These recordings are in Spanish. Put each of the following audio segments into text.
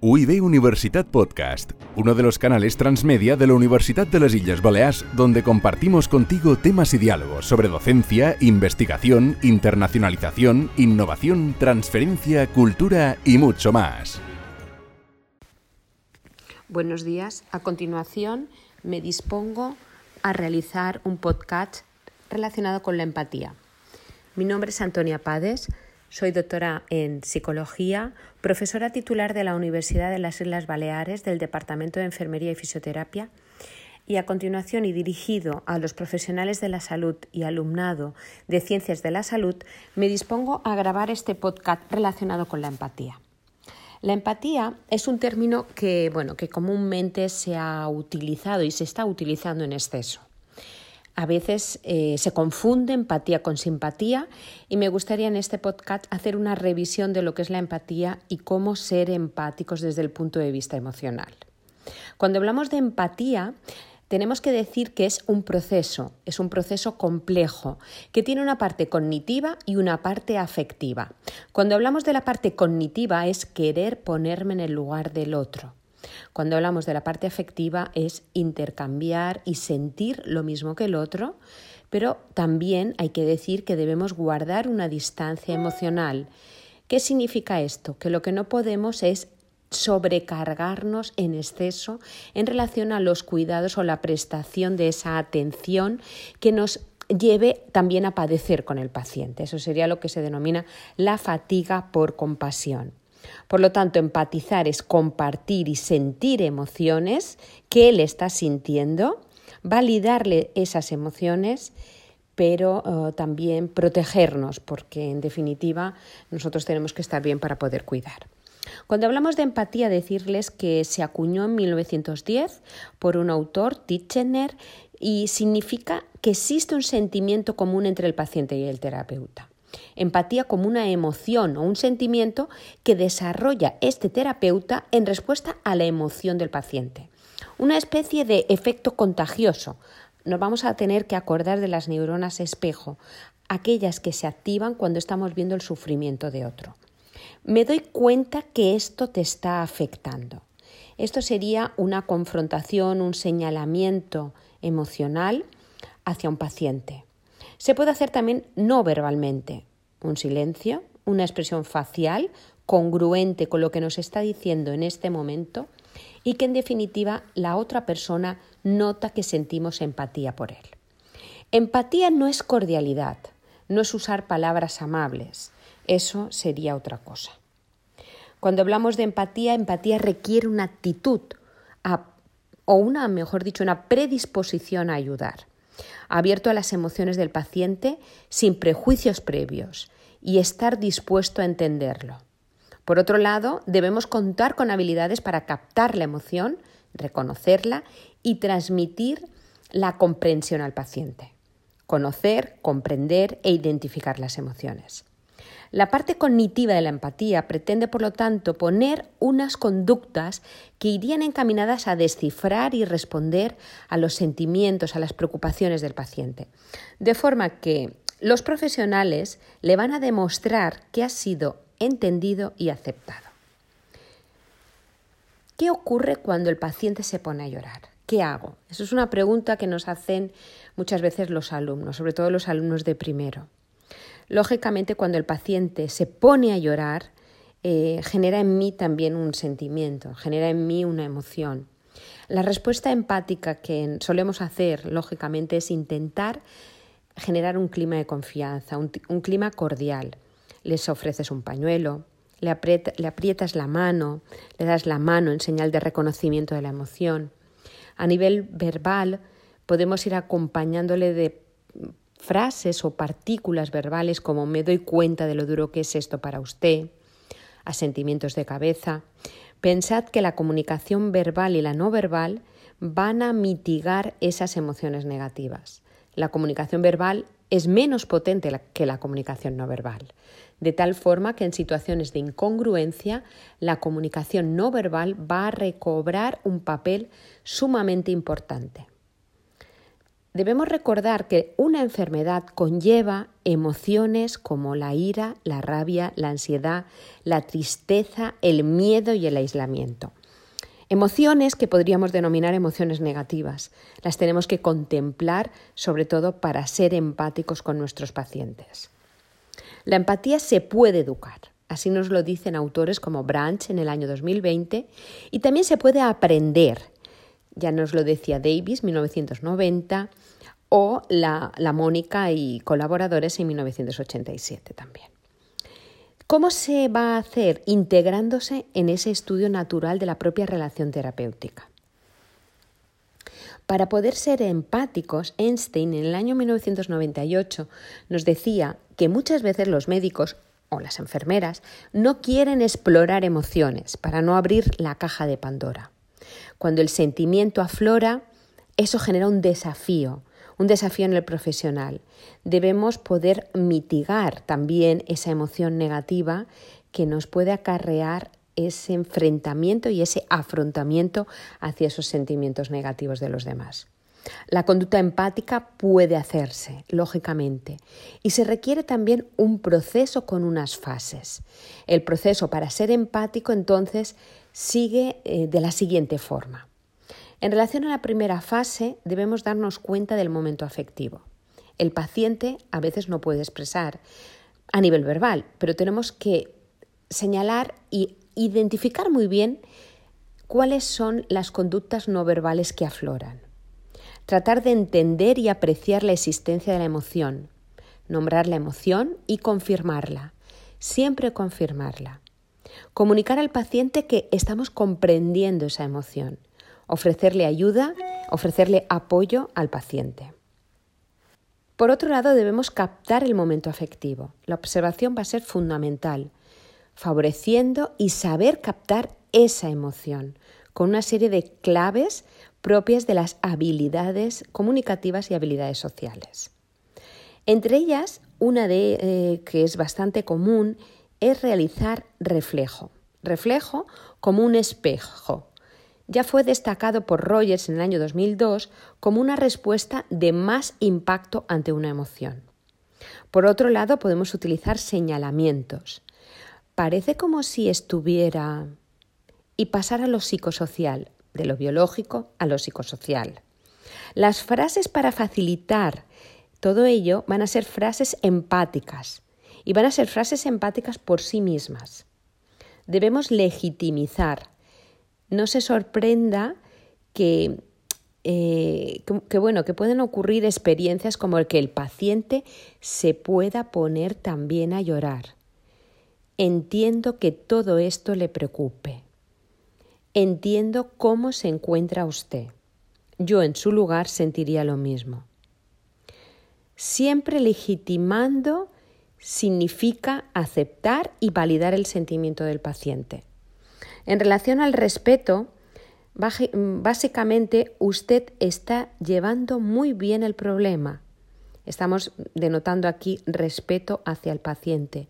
UIB Universitat Podcast, uno de los canales transmedia de la Universidad de las Islas Baleares, donde compartimos contigo temas y diálogos sobre docencia, investigación, internacionalización, innovación, transferencia, cultura y mucho más. Buenos días. A continuación me dispongo a realizar un podcast relacionado con la empatía. Mi nombre es Antonia Pades soy doctora en psicología, profesora titular de la Universidad de las Islas Baleares del Departamento de Enfermería y Fisioterapia y a continuación y dirigido a los profesionales de la salud y alumnado de ciencias de la salud, me dispongo a grabar este podcast relacionado con la empatía. La empatía es un término que, bueno, que comúnmente se ha utilizado y se está utilizando en exceso a veces eh, se confunde empatía con simpatía y me gustaría en este podcast hacer una revisión de lo que es la empatía y cómo ser empáticos desde el punto de vista emocional. Cuando hablamos de empatía, tenemos que decir que es un proceso, es un proceso complejo, que tiene una parte cognitiva y una parte afectiva. Cuando hablamos de la parte cognitiva es querer ponerme en el lugar del otro. Cuando hablamos de la parte afectiva es intercambiar y sentir lo mismo que el otro, pero también hay que decir que debemos guardar una distancia emocional. ¿Qué significa esto? Que lo que no podemos es sobrecargarnos en exceso en relación a los cuidados o la prestación de esa atención que nos lleve también a padecer con el paciente. Eso sería lo que se denomina la fatiga por compasión. Por lo tanto, empatizar es compartir y sentir emociones que él está sintiendo, validarle esas emociones, pero eh, también protegernos, porque en definitiva nosotros tenemos que estar bien para poder cuidar. Cuando hablamos de empatía, decirles que se acuñó en 1910 por un autor, Titchener, y significa que existe un sentimiento común entre el paciente y el terapeuta. Empatía como una emoción o un sentimiento que desarrolla este terapeuta en respuesta a la emoción del paciente. Una especie de efecto contagioso. Nos vamos a tener que acordar de las neuronas espejo, aquellas que se activan cuando estamos viendo el sufrimiento de otro. Me doy cuenta que esto te está afectando. Esto sería una confrontación, un señalamiento emocional hacia un paciente. Se puede hacer también no verbalmente, un silencio, una expresión facial congruente con lo que nos está diciendo en este momento y que en definitiva la otra persona nota que sentimos empatía por él. Empatía no es cordialidad, no es usar palabras amables, eso sería otra cosa. Cuando hablamos de empatía, empatía requiere una actitud o una, mejor dicho, una predisposición a ayudar abierto a las emociones del paciente sin prejuicios previos y estar dispuesto a entenderlo. Por otro lado, debemos contar con habilidades para captar la emoción, reconocerla y transmitir la comprensión al paciente. Conocer, comprender e identificar las emociones. La parte cognitiva de la empatía pretende, por lo tanto, poner unas conductas que irían encaminadas a descifrar y responder a los sentimientos, a las preocupaciones del paciente. De forma que los profesionales le van a demostrar que ha sido entendido y aceptado. ¿Qué ocurre cuando el paciente se pone a llorar? ¿Qué hago? Eso es una pregunta que nos hacen muchas veces los alumnos, sobre todo los alumnos de primero. Lógicamente, cuando el paciente se pone a llorar, eh, genera en mí también un sentimiento, genera en mí una emoción. La respuesta empática que solemos hacer, lógicamente, es intentar generar un clima de confianza, un, clima cordial. Les ofreces un pañuelo, le, le aprietas la mano, le das la mano en señal de reconocimiento de la emoción. A nivel verbal, podemos ir acompañándole de frases o partículas verbales como me doy cuenta de lo duro que es esto para usted, asentimientos de cabeza. Pensad que la comunicación verbal y la no verbal van a mitigar esas emociones negativas. La comunicación verbal es menos potente que la comunicación no verbal, de tal forma que en situaciones de incongruencia la comunicación no verbal va a recobrar un papel sumamente importante. Debemos recordar que una enfermedad conlleva emociones como la ira, la rabia, la ansiedad, la tristeza, el miedo y el aislamiento. Emociones que podríamos denominar emociones negativas. Las tenemos que contemplar sobre todo para ser empáticos con nuestros pacientes. La empatía se puede educar. Así nos lo dicen autores como Branch en el año 2020 y también se puede aprender ya nos lo decía Davis, 1990, o la, la Mónica y colaboradores en 1987 también. ¿Cómo se va a hacer? Integrándose en ese estudio natural de la propia relación terapéutica. Para poder ser empáticos, Einstein en el año 1998 nos decía que muchas veces los médicos o las enfermeras no quieren explorar emociones para no abrir la caja de Pandora. Cuando el sentimiento aflora, eso genera un desafío, un desafío en el profesional. Debemos poder mitigar también esa emoción negativa que nos puede acarrear ese enfrentamiento y ese afrontamiento hacia esos sentimientos negativos de los demás. La conducta empática puede hacerse, lógicamente, y se requiere también un proceso con unas fases. El proceso para ser empático, entonces, sigue eh, de la siguiente forma. En relación a la primera fase, debemos darnos cuenta del momento afectivo. El paciente a veces no puede expresar a nivel verbal, pero tenemos que señalar y identificar muy bien cuáles son las conductas no verbales que afloran. Tratar de entender y apreciar la existencia de la emoción, nombrar la emoción y confirmarla, siempre confirmarla. Comunicar al paciente que estamos comprendiendo esa emoción, ofrecerle ayuda, ofrecerle apoyo al paciente. Por otro lado, debemos captar el momento afectivo. La observación va a ser fundamental, favoreciendo y saber captar esa emoción con una serie de claves propias de las habilidades comunicativas y habilidades sociales. Entre ellas, una de eh, que es bastante común es realizar reflejo. Reflejo como un espejo. Ya fue destacado por Rogers en el año 2002 como una respuesta de más impacto ante una emoción. Por otro lado, podemos utilizar señalamientos. Parece como si estuviera y pasar a lo psicosocial, de lo biológico a lo psicosocial. Las frases para facilitar todo ello van a ser frases empáticas, y van a ser frases empáticas por sí mismas. Debemos legitimizar. No se sorprenda que, eh, que, bueno, que pueden ocurrir experiencias como el que el paciente se pueda poner también a llorar. Entiendo que todo esto le preocupe. Entiendo cómo se encuentra usted. Yo en su lugar sentiría lo mismo. Siempre legitimando significa aceptar y validar el sentimiento del paciente. En relación al respeto, básicamente usted está llevando muy bien el problema. Estamos denotando aquí respeto hacia el paciente.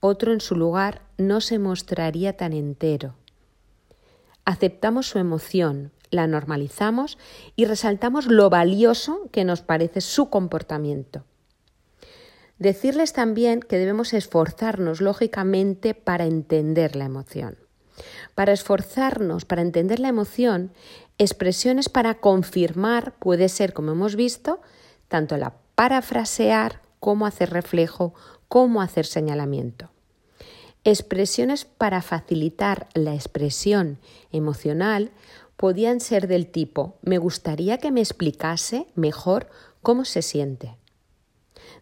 Otro en su lugar no se mostraría tan entero. Aceptamos su emoción, la normalizamos y resaltamos lo valioso que nos parece su comportamiento. Decirles también que debemos esforzarnos lógicamente para entender la emoción. Para esforzarnos, para entender la emoción, expresiones para confirmar puede ser, como hemos visto, tanto la parafrasear como hacer reflejo, como hacer señalamiento. Expresiones para facilitar la expresión emocional podían ser del tipo me gustaría que me explicase mejor cómo se siente.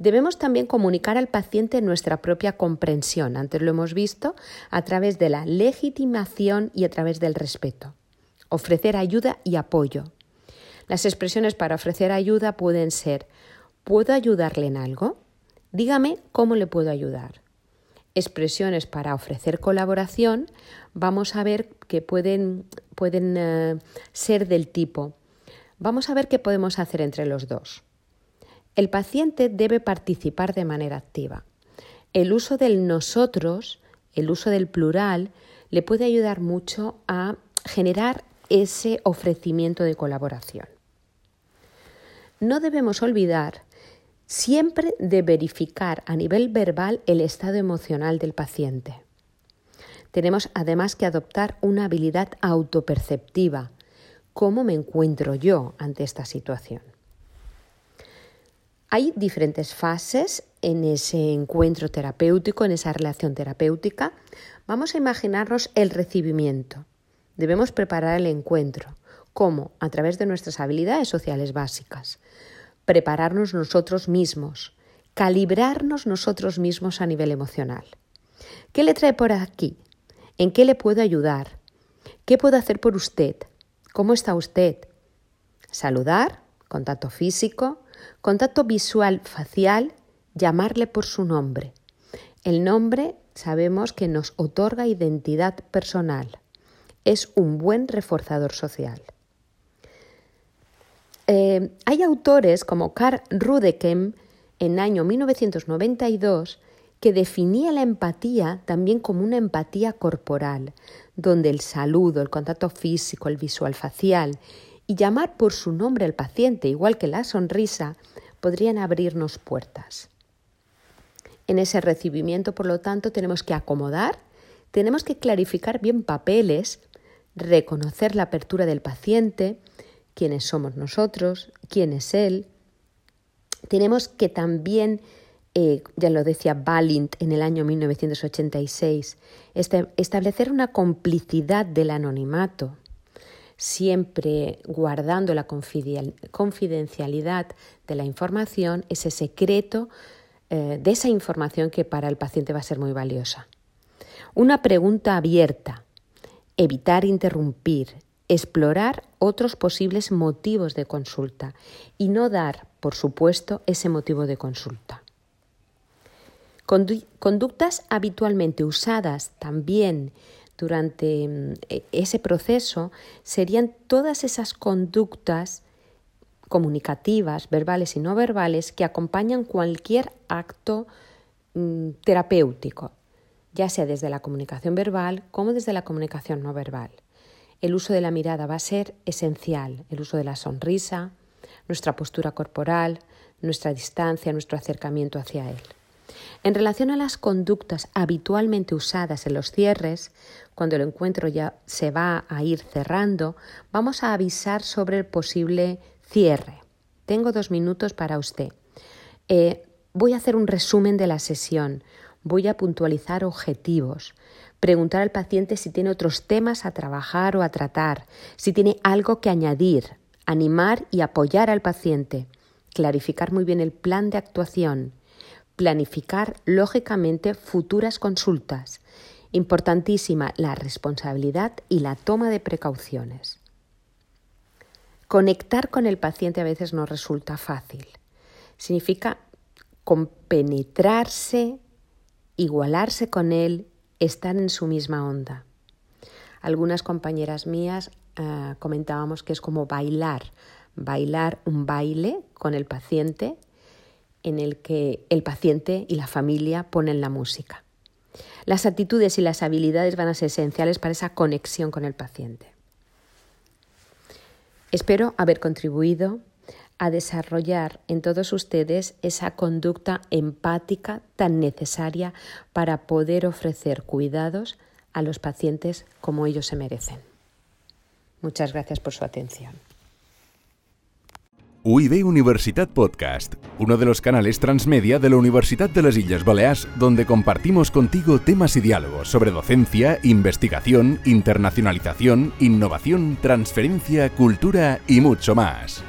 Debemos también comunicar al paciente nuestra propia comprensión, antes lo hemos visto, a través de la legitimación y a través del respeto. Ofrecer ayuda y apoyo. Las expresiones para ofrecer ayuda pueden ser ¿puedo ayudarle en algo? Dígame cómo le puedo ayudar. Expresiones para ofrecer colaboración, vamos a ver que pueden, pueden eh, ser del tipo Vamos a ver qué podemos hacer entre los dos. El paciente debe participar de manera activa. El uso del nosotros, el uso del plural, le puede ayudar mucho a generar ese ofrecimiento de colaboración. no debemos olvidar siempre de verificar a nivel verbal el estado emocional del paciente. Tenemos además que adoptar una habilidad autoperceptiva. ¿Cómo me encuentro yo ante esta situación? Hay diferentes fases en ese encuentro terapéutico, en esa relación terapéutica. Vamos a imaginarnos el recibimiento. Debemos preparar el encuentro. ¿Cómo? A través de nuestras habilidades sociales básicas. Prepararnos nosotros mismos. Calibrarnos nosotros mismos a nivel emocional. ¿Qué le trae por aquí? ¿En qué le puedo ayudar? ¿Qué puedo hacer por usted? ¿Cómo está usted? Saludar, contacto físico, contacto visual facial, llamarle por su nombre. El nombre sabemos que nos otorga identidad personal. Es un buen reforzador social. Eh, hay autores como Karl Rudekem en año 1992 que definía la empatía también como una empatía corporal, donde el saludo, el contacto físico, el visual facial y llamar por su nombre al paciente, igual que la sonrisa, podrían abrirnos puertas. En ese recibimiento, por lo tanto, tenemos que acomodar, tenemos que clarificar bien papeles, reconocer la apertura del paciente, quiénes somos nosotros, quién es él. Tenemos que también eh, ya lo decía Balint en el año 1986, este, establecer una complicidad del anonimato, siempre guardando la confidencialidad de la información, ese secreto eh, de esa información que para el paciente va a ser muy valiosa. Una pregunta abierta, evitar interrumpir, explorar otros posibles motivos de consulta y no dar, por supuesto, ese motivo de consulta. Conductas habitualmente usadas también durante mm, e, ese proceso serían todas esas conductas comunicativas, verbales y no verbales, que acompañan cualquier acto mm, terapéutico, ya sea desde la comunicación verbal como desde la comunicación no verbal. El uso de la mirada va a ser esencial, el uso de la sonrisa, nuestra postura corporal, nuestra distancia, nuestro acercamiento hacia él. En relación a las conductas habitualmente usadas en los cierres, cuando el encuentro ya se va a ir cerrando, vamos a avisar sobre el posible cierre. Tengo dos minutos para usted. Eh, voy a hacer un resumen de la sesión. Voy a puntualizar objetivos. Preguntar al paciente si tiene otros temas a trabajar o a tratar, si tiene algo que añadir, animar y apoyar al paciente, clarificar muy bien el plan de actuación, planificar lógicamente futuras consultas. Importantísima la responsabilidad y la toma de precauciones. Conectar con el paciente a veces no resulta fácil. Significa compenetrarse, igualarse con él, estar en su misma onda. Algunas compañeras mías eh, comentábamos que es como bailar, bailar un baile con el paciente en el que el paciente y la familia ponen la música. Las actitudes y las habilidades van a ser esenciales para esa conexión con el paciente. Espero haber contribuido a desarrollar en todos ustedes esa conducta empática tan necesaria para poder ofrecer cuidados a los pacientes como ellos se merecen. Muchas gracias por su atención. UIB Universitat Podcast, uno de los canales transmedia de la Universidad de las Islas Baleares, donde compartimos contigo temas y diálogos sobre docencia, investigación, internacionalización, innovación, transferencia, cultura y mucho más.